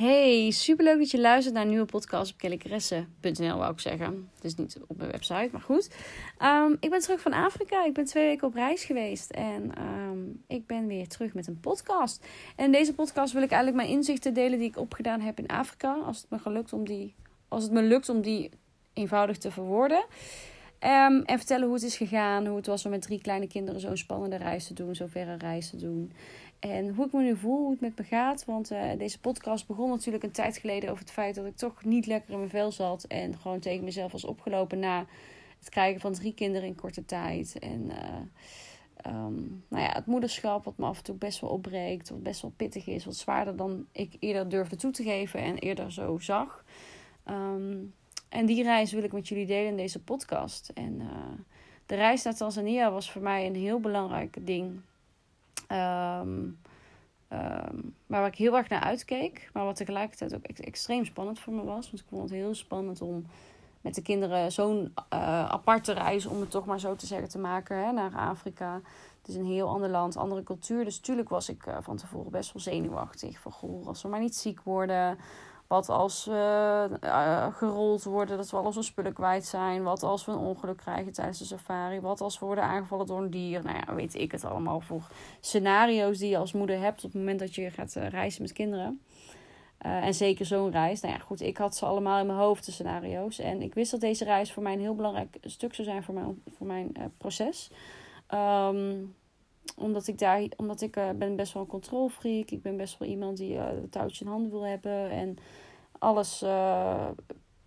Hey, superleuk dat je luistert naar een nieuwe podcast op kellycaresse.nl, wou ik zeggen. Dus niet op mijn website, maar goed. Um, ik ben terug van Afrika. Ik ben twee weken op reis geweest. En um, ik ben weer terug met een podcast. En in deze podcast wil ik eigenlijk mijn inzichten delen die ik opgedaan heb in Afrika. Als het me, gelukt om die, als het me lukt om die eenvoudig te verwoorden. Um, en vertellen hoe het is gegaan. Hoe het was om met drie kleine kinderen zo'n spannende reis te doen. Zo'n verre reis te doen. En hoe ik me nu voel, hoe het met me gaat. Want uh, deze podcast begon natuurlijk een tijd geleden over het feit dat ik toch niet lekker in mijn vel zat. En gewoon tegen mezelf was opgelopen na het krijgen van drie kinderen in korte tijd. En uh, um, nou ja, het moederschap, wat me af en toe best wel opbreekt. Wat best wel pittig is. Wat zwaarder dan ik eerder durfde toe te geven en eerder zo zag. Um, en die reis wil ik met jullie delen in deze podcast. En uh, de reis naar Tanzania was voor mij een heel belangrijk ding. Um, um, waar ik heel erg naar uitkeek. Maar wat tegelijkertijd ook extreem spannend voor me was. Want ik vond het heel spannend om met de kinderen zo'n uh, aparte reis, om het toch maar zo te zeggen, te maken hè, naar Afrika. Het is een heel ander land, andere cultuur. Dus natuurlijk was ik uh, van tevoren best wel zenuwachtig. Van goh, als we maar niet ziek worden. Wat als we uh, gerold worden, dat we al onze spullen kwijt zijn. Wat als we een ongeluk krijgen tijdens de safari. Wat als we worden aangevallen door een dier. Nou ja, weet ik het allemaal voor scenario's die je als moeder hebt op het moment dat je gaat uh, reizen met kinderen. En zeker zo'n reis. Nou ja, goed, ik had ze allemaal in mijn hoofd, de scenario's. En ik wist dat deze reis voor mij een heel belangrijk stuk zou zijn voor mijn, voor mijn proces. Um, omdat ik daar, omdat ik uh, ben best wel een controlfreak. Ik ben best wel iemand die uh, het touwtje in handen wil hebben. En alles uh,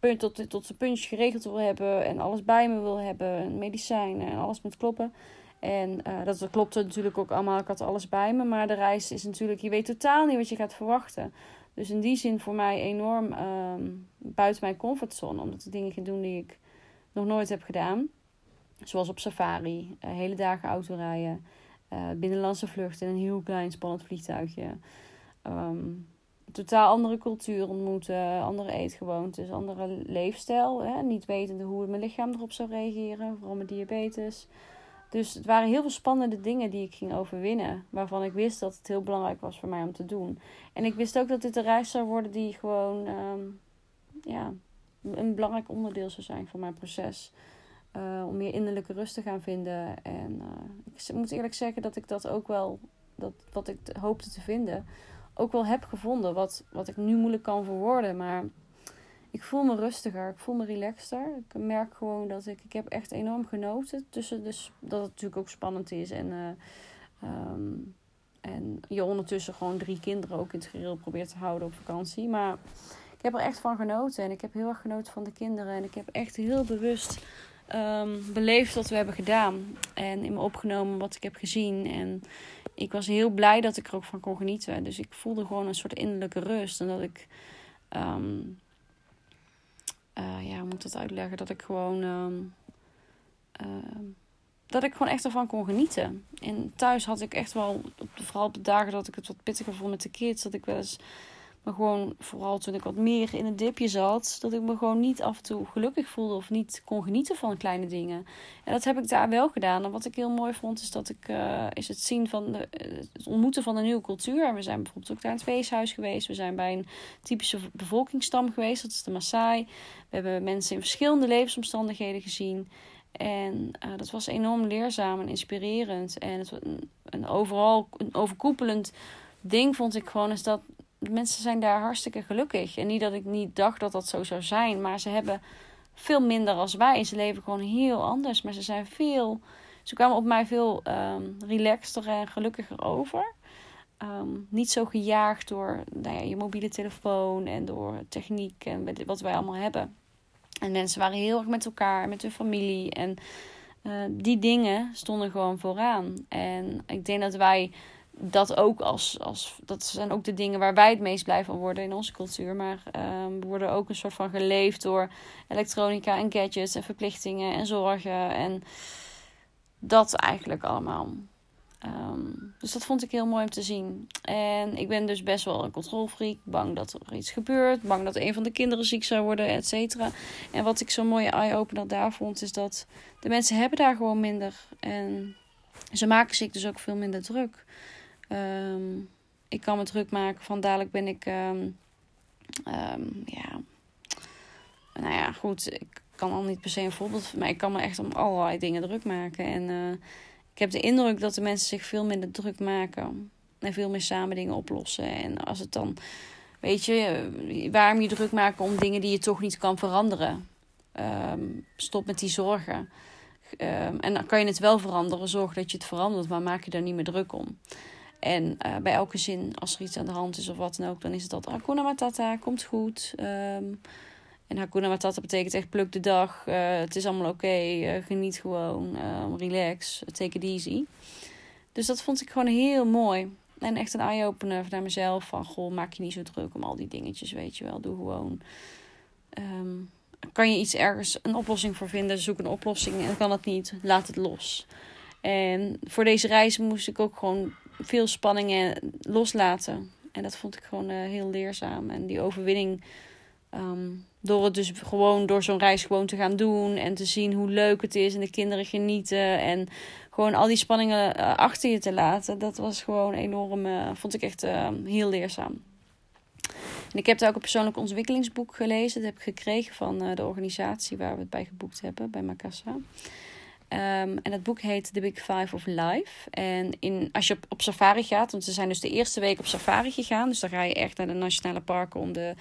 punt tot, tot zijn puntje geregeld wil hebben. En alles bij me wil hebben. En medicijnen en alles moet kloppen. En dat klopte natuurlijk ook allemaal. Ik had alles bij me. Maar de reis is natuurlijk, je weet totaal niet wat je gaat verwachten. Dus in die zin voor mij enorm uh, buiten mijn comfortzone. Omdat ik dingen ging doen die ik nog nooit heb gedaan. Zoals op safari, hele dagen autorijden. Uh, binnenlandse vlucht in een heel klein spannend vliegtuigje. Um, totaal andere cultuur ontmoeten, andere eetgewoontes, andere leefstijl. Hè? Niet wetende hoe mijn lichaam erop zou reageren, vooral met diabetes. Dus het waren heel veel spannende dingen die ik ging overwinnen. Waarvan ik wist dat het heel belangrijk was voor mij om te doen. En ik wist ook dat dit een reis zou worden die gewoon um, ja, een belangrijk onderdeel zou zijn van mijn proces. Uh, om meer innerlijke rust te gaan vinden. En uh, ik moet eerlijk zeggen dat ik dat ook wel, dat, wat ik hoopte te vinden, ook wel heb gevonden. Wat, wat ik nu moeilijk kan verwoorden. Maar ik voel me rustiger, ik voel me relaxter. Ik merk gewoon dat ik, ik heb echt enorm genoten. Tussen dus dat het natuurlijk ook spannend is. En, uh, um, en je ondertussen gewoon drie kinderen ook in het geheel probeert te houden op vakantie. Maar ik heb er echt van genoten. En ik heb heel erg genoten van de kinderen. En ik heb echt heel bewust um, beleefd wat we hebben gedaan. En in me opgenomen wat ik heb gezien. En ik was heel blij dat ik er ook van kon genieten. Dus ik voelde gewoon een soort innerlijke rust. En dat ik. Um, uh, ja, hoe moet dat uitleggen? Dat ik gewoon. Uh, dat ik gewoon echt ervan kon genieten. En thuis had ik echt wel, vooral op de dagen dat ik het wat pittiger vond met de kids, dat ik wel eens maar gewoon, vooral toen ik wat meer in een dipje zat, dat ik me gewoon niet af en toe gelukkig voelde of niet kon genieten van kleine dingen. En dat heb ik daar wel gedaan. En wat ik heel mooi vond, is dat ik, uh, is het zien van de, het ontmoeten van een nieuwe cultuur. We zijn bijvoorbeeld ook naar het feesthuis geweest. We zijn bij een typische bevolkingsstam geweest, dat is de Maasai. We hebben mensen in verschillende levensomstandigheden gezien. En uh, dat was enorm leerzaam en inspirerend. En het, een overal een overkoepelend ding vond ik gewoon is dat mensen zijn daar hartstikke gelukkig. En niet dat ik niet dacht dat dat zo zou zijn, maar ze hebben veel minder als wij. Ze leven gewoon heel anders, maar ze zijn veel. Ze kwamen op mij veel um, relaxter en gelukkiger over. Um, niet zo gejaagd door nou ja, je mobiele telefoon en door techniek en wat wij allemaal hebben. En mensen waren heel erg met elkaar, met hun familie. En uh, die dingen stonden gewoon vooraan. En ik denk dat wij dat ook als, als. Dat zijn ook de dingen waar wij het meest blij van worden in onze cultuur. Maar um, we worden ook een soort van geleefd door elektronica en gadgets en verplichtingen en zorgen. En dat eigenlijk allemaal. Um, dus dat vond ik heel mooi om te zien. En ik ben dus best wel een controlfreak. Bang dat er iets gebeurt. Bang dat een van de kinderen ziek zou worden, et cetera. En wat ik zo'n mooie eye-opener daar vond, is dat de mensen hebben daar gewoon minder. En ze maken zich dus ook veel minder druk. Um, ik kan me druk maken van dadelijk ben ik um, ehm, ja, nou ja, goed, ik kan al niet per se een voorbeeld, maar ik kan me echt om allerlei dingen druk maken. En uh, ik heb de indruk dat de mensen zich veel minder druk maken en veel meer samen dingen oplossen. En als het dan, weet je, waarom je druk maken om dingen die je toch niet kan veranderen? Stop met die zorgen. En dan kan je het wel veranderen, zorg dat je het verandert, maar maak je daar niet meer druk om. En uh, bij elke zin, als er iets aan de hand is of wat dan ook, dan is het altijd Hakuna Matata, komt goed. Um, en Hakuna Matata betekent echt pluk de dag. Uh, het is allemaal oké. Uh, geniet gewoon. Relax. Take it easy. Dus dat vond ik gewoon heel mooi. En echt een eye-opener naar mezelf. Van goh, maak je niet zo druk om al die dingetjes. Weet je wel. Doe gewoon. Um, kan je iets ergens een oplossing voor vinden? Zoek een oplossing. En kan het niet, laat het los. En voor deze reis moest ik ook gewoon veel spanningen loslaten. En dat vond ik gewoon heel leerzaam. En die overwinning. Um, door het dus gewoon door zo'n reis gewoon te gaan doen en te zien hoe leuk het is en de kinderen genieten en gewoon al die spanningen uh, achter je te laten. Dat was gewoon enorm, uh, vond ik echt uh, heel leerzaam. En ik heb daar ook een persoonlijk ontwikkelingsboek gelezen. Dat heb ik gekregen van de organisatie waar we het bij geboekt hebben, bij Macassa. Um, en dat boek heet The Big Five of Life. En in, als je op, safari gaat, want ze zijn dus de eerste week op safari gegaan. Dus dan ga je echt naar de nationale parken om de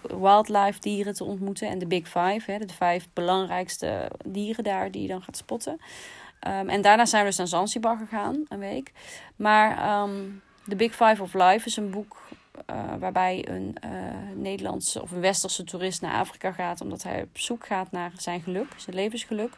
wildlife dieren te ontmoeten. En de Big Five, hè, de vijf belangrijkste dieren daar die je dan gaat spotten. Um, en daarna zijn we dus naar Zanzibar gegaan, een week. Maar um, The Big Five of Life is een boek uh, waarbij een uh, Nederlandse of een Westerse toerist naar Afrika gaat. Omdat hij op zoek gaat naar zijn geluk, zijn levensgeluk.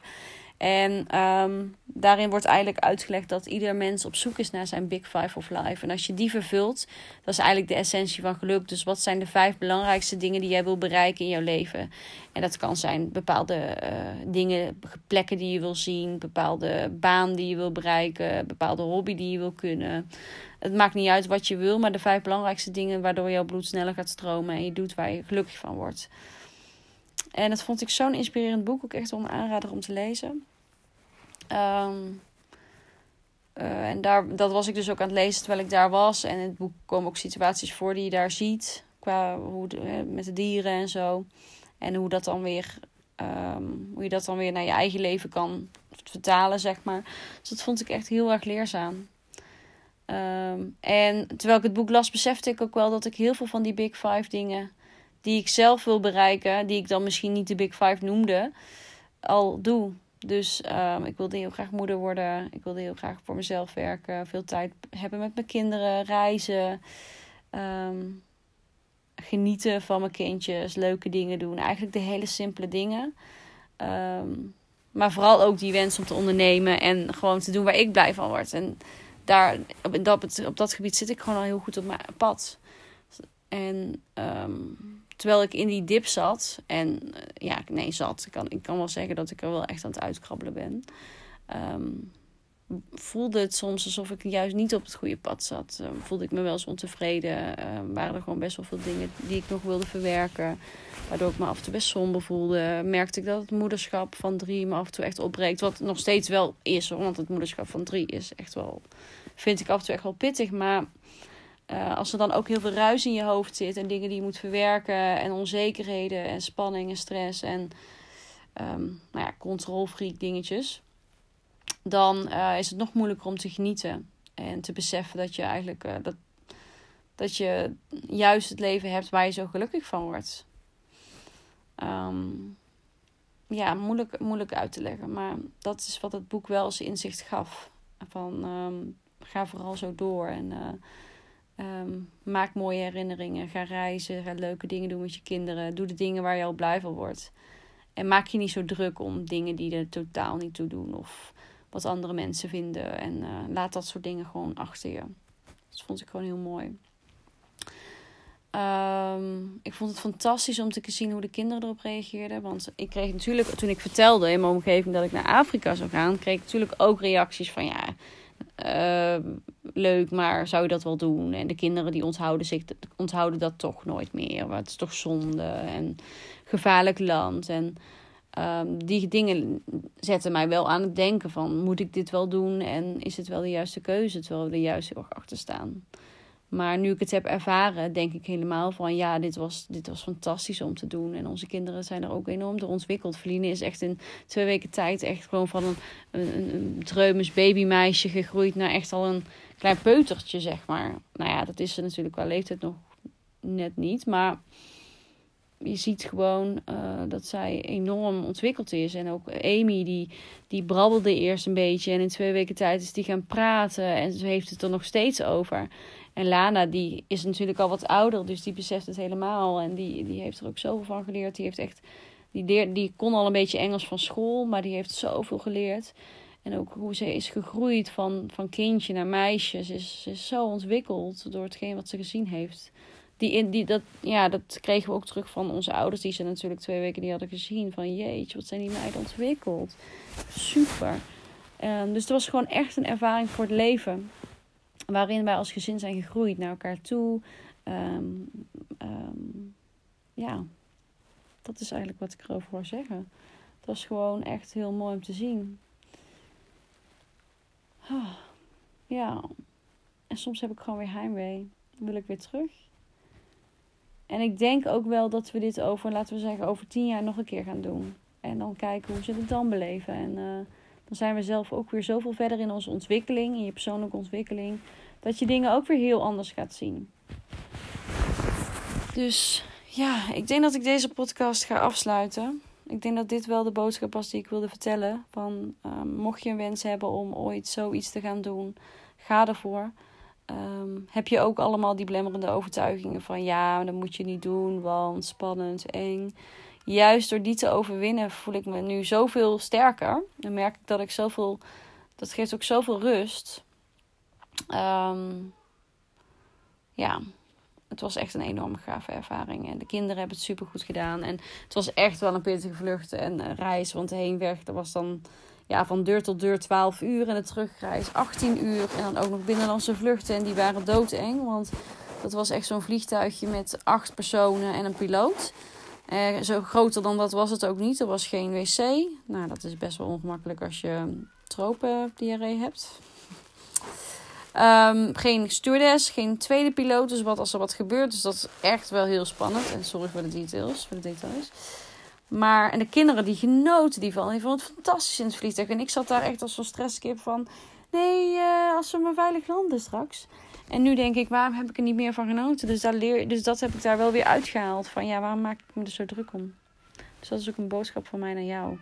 En um, daarin wordt eigenlijk uitgelegd dat ieder mens op zoek is naar zijn Big Five of Life. En als je die vervult, dat is eigenlijk de essentie van geluk. Dus wat zijn de vijf belangrijkste dingen die jij wil bereiken in jouw leven? En dat kan zijn bepaalde uh, dingen, plekken die je wil zien, bepaalde baan die je wil bereiken, bepaalde hobby die je wil kunnen. Het maakt niet uit wat je wil, maar de vijf belangrijkste dingen waardoor jouw bloed sneller gaat stromen en je doet waar je gelukkig van wordt. En dat vond ik zo'n inspirerend boek. Ook echt een aanrader om te lezen. Um, uh, en daar, dat was ik dus ook aan het lezen terwijl ik daar was. En in het boek komen ook situaties voor die je daar ziet. Qua hoe de, met de dieren en zo. En hoe dat dan weer. Um, hoe je dat dan weer naar je eigen leven kan vertalen, zeg maar. Dus dat vond ik echt heel erg leerzaam. Um, en terwijl ik het boek las, besefte ik ook wel dat ik heel veel van die Big Five dingen die ik zelf wil bereiken, die ik dan misschien niet de Big Five noemde, al doe. Dus um, ik wilde heel graag moeder worden. Ik wilde heel graag voor mezelf werken. Veel tijd hebben met mijn kinderen. Reizen. Um, genieten van mijn kindjes. Leuke dingen doen. Eigenlijk de hele simpele dingen. Um, maar vooral ook die wens om te ondernemen. En gewoon te doen waar ik blij van word. En daar, op, dat, op dat gebied zit ik gewoon al heel goed op mijn pad. En terwijl ik in die dip zat. En uh, ja, nee, zat. Ik kan, ik kan wel zeggen dat ik er wel echt aan het uitkrabbelen ben. Um, voelde het soms alsof ik juist niet op het goede pad zat. Uh, voelde ik me wel eens ontevreden. Uh, waren er gewoon best wel veel dingen die ik nog wilde verwerken. Waardoor ik me af en toe best somber voelde. Merkte ik dat het moederschap van drie me af en toe echt opbreekt. Wat nog steeds wel is. Want het moederschap van drie is echt wel... Vind ik af en toe echt wel pittig. Maar uh, als er dan ook heel veel ruis in je hoofd zit en dingen die je moet verwerken en onzekerheden en spanning en stress en um, nou ja, controlfreak dingetjes, dan uh, is het nog moeilijker om te genieten en te beseffen dat je eigenlijk uh, dat, dat je juist het leven hebt waar je zo gelukkig van wordt. Um, ja, moeilijk, moeilijk uit te leggen, maar dat is wat het boek wel als inzicht gaf. Van um, ga vooral zo door en Um, maak mooie herinneringen. Ga reizen. Ga leuke dingen doen met je kinderen. Doe de dingen waar je al blij van wordt. En maak je niet zo druk om dingen die er totaal niet toe doen. Of wat andere mensen vinden. En uh, laat dat soort dingen gewoon achter je. Dat vond ik gewoon heel mooi. Um, ik vond het fantastisch om te zien hoe de kinderen erop reageerden. Want ik kreeg natuurlijk, toen ik vertelde in mijn omgeving dat ik naar Afrika zou gaan, kreeg ik natuurlijk ook reacties van ja uh, leuk, maar zou je dat wel doen? En de kinderen die onthouden, zich, onthouden dat toch nooit meer. Maar het is toch zonde en gevaarlijk land. En um, die dingen zetten mij wel aan het denken van... moet ik dit wel doen en is het wel de juiste keuze? Terwijl we er juist heel achter staan. Maar nu ik het heb ervaren, denk ik helemaal van ja, dit was, dit was fantastisch om te doen. En onze kinderen zijn er ook enorm door ontwikkeld. Feline is echt in twee weken tijd echt gewoon van een, een, een babymeisje gegroeid naar echt al een klein peutertje, zeg maar. Nou ja, dat is ze natuurlijk qua leeftijd nog net niet. Maar je ziet gewoon uh, dat zij enorm ontwikkeld is. En ook Amy, die, die brabbelde eerst een beetje. En in twee weken tijd is die gaan praten. En ze heeft het er nog steeds over. En Lana, die is natuurlijk al wat ouder. Dus die beseft het helemaal. En die, die heeft er ook zoveel van geleerd. Die heeft echt... Die, leer, die kon al een beetje Engels van school. Maar die heeft zoveel geleerd. En ook hoe ze is gegroeid van, van kindje naar meisje. Ze is, ze is zo ontwikkeld door hetgeen wat ze gezien heeft die, die, dat, ja, dat kregen we ook terug van onze ouders, die ze natuurlijk twee weken niet hadden gezien. Van jeetje, wat zijn die meiden ontwikkeld. Super. Um, dus het was gewoon echt een ervaring voor het leven. Waarin wij als gezin zijn gegroeid naar elkaar toe. Um, um, ja, dat is eigenlijk wat ik erover wil zeggen. Het was gewoon echt heel mooi om te zien. Oh, ja. En soms heb ik gewoon weer heimwee. Wil ik weer terug. En ik denk ook wel dat we dit over, laten we zeggen, over tien jaar nog een keer gaan doen. En dan kijken hoe ze het dan beleven. En uh, dan zijn we zelf ook weer zoveel verder in onze ontwikkeling, in je persoonlijke ontwikkeling, dat je dingen ook weer heel anders gaat zien. Dus ja, ik denk dat ik deze podcast ga afsluiten. Ik denk dat dit wel de boodschap was die ik wilde vertellen. Van uh, mocht je een wens hebben om ooit zoiets te gaan doen, ga ervoor. Um, heb je ook allemaal die blemmerende overtuigingen van ja, dat moet je niet doen, want spannend, eng. Juist door die te overwinnen voel ik me nu zoveel sterker. Dan merk ik dat ik zoveel, dat geeft ook zoveel rust. Um, ja, het was echt een enorme gave ervaring. En de kinderen hebben het super goed gedaan. En het was echt wel een pittige vlucht en reis. Want heenweg, dat was dan ja, van deur tot deur 12 uur en de terugreis 18 uur. En dan ook nog binnenlandse vluchten en die waren doodeng. Want dat was echt zo'n vliegtuigje met acht personen en een piloot. Eh, zo groter dan dat was het ook niet. Er was geen wc. Nou, dat is best wel ongemakkelijk als je tropendiarree hebt. Um, geen stewardess, geen tweede piloot. Dus wat als er wat gebeurt. Dus dat is echt wel heel spannend. En sorry voor de details. Voor de details. Maar, en de kinderen die genoten die van. Die vonden het fantastisch in het vliegtuig. En ik zat daar echt als zo'n stresskip van... Nee, uh, als we maar veilig landen straks. En nu denk ik, waarom heb ik er niet meer van genoten? Dus, daar leer, dus dat heb ik daar wel weer uitgehaald. Van ja, waarom maak ik me er zo druk om? Dus dat is ook een boodschap van mij naar jou.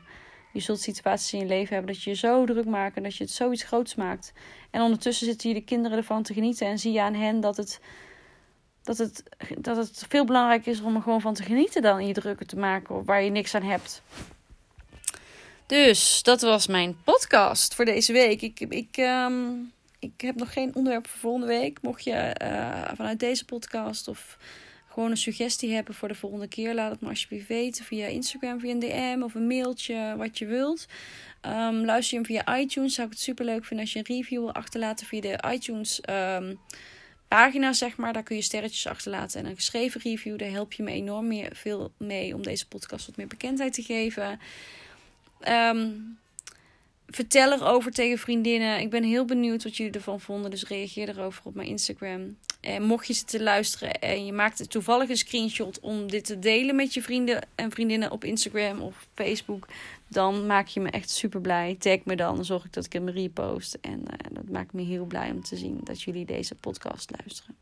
Je zult situaties in je leven hebben dat je je zo druk maakt. En dat je het zoiets groots maakt. En ondertussen zitten je de kinderen ervan te genieten. En zie je aan hen dat het dat het, dat het veel belangrijker is om er gewoon van te genieten dan in je drukken te maken waar je niks aan hebt. Dus dat was mijn podcast voor deze week. Ik, ik, um, ik heb nog geen onderwerp voor volgende week. Mocht je uh, vanuit deze podcast of gewoon een suggestie hebben voor de volgende keer, laat het me alsjeblieft weten via Instagram, via een DM of een mailtje, wat je wilt. Um, luister je hem via iTunes, zou ik het super leuk vinden als je een review wil achterlaten via de iTunes. Um, pagina, zeg maar. Daar kun je sterretjes achterlaten en een geschreven review. Daar help je me enorm veel mee om deze podcast wat meer bekendheid te geven. Um, vertel erover tegen vriendinnen. Ik ben heel benieuwd wat jullie ervan vonden. Dus reageer erover op mijn Instagram. En mocht je zitten luisteren en je maakt toevallig een screenshot om dit te delen met je vrienden en vriendinnen op Instagram of Facebook, dan maak je me echt super blij. Tag me dan, dan zorg ik dat ik hem repost. En uh, dat maakt me heel blij om te zien dat jullie deze podcast luisteren.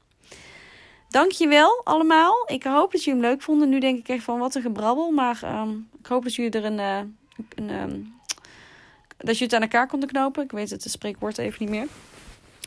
Dankjewel allemaal. Ik hoop dat jullie hem leuk vonden. Nu denk ik echt van wat een gebrabbel. Maar um, ik hoop dat jullie er een. Uh, een um, dat je het aan elkaar konden knopen. Ik weet het, de spreekwoord even niet meer.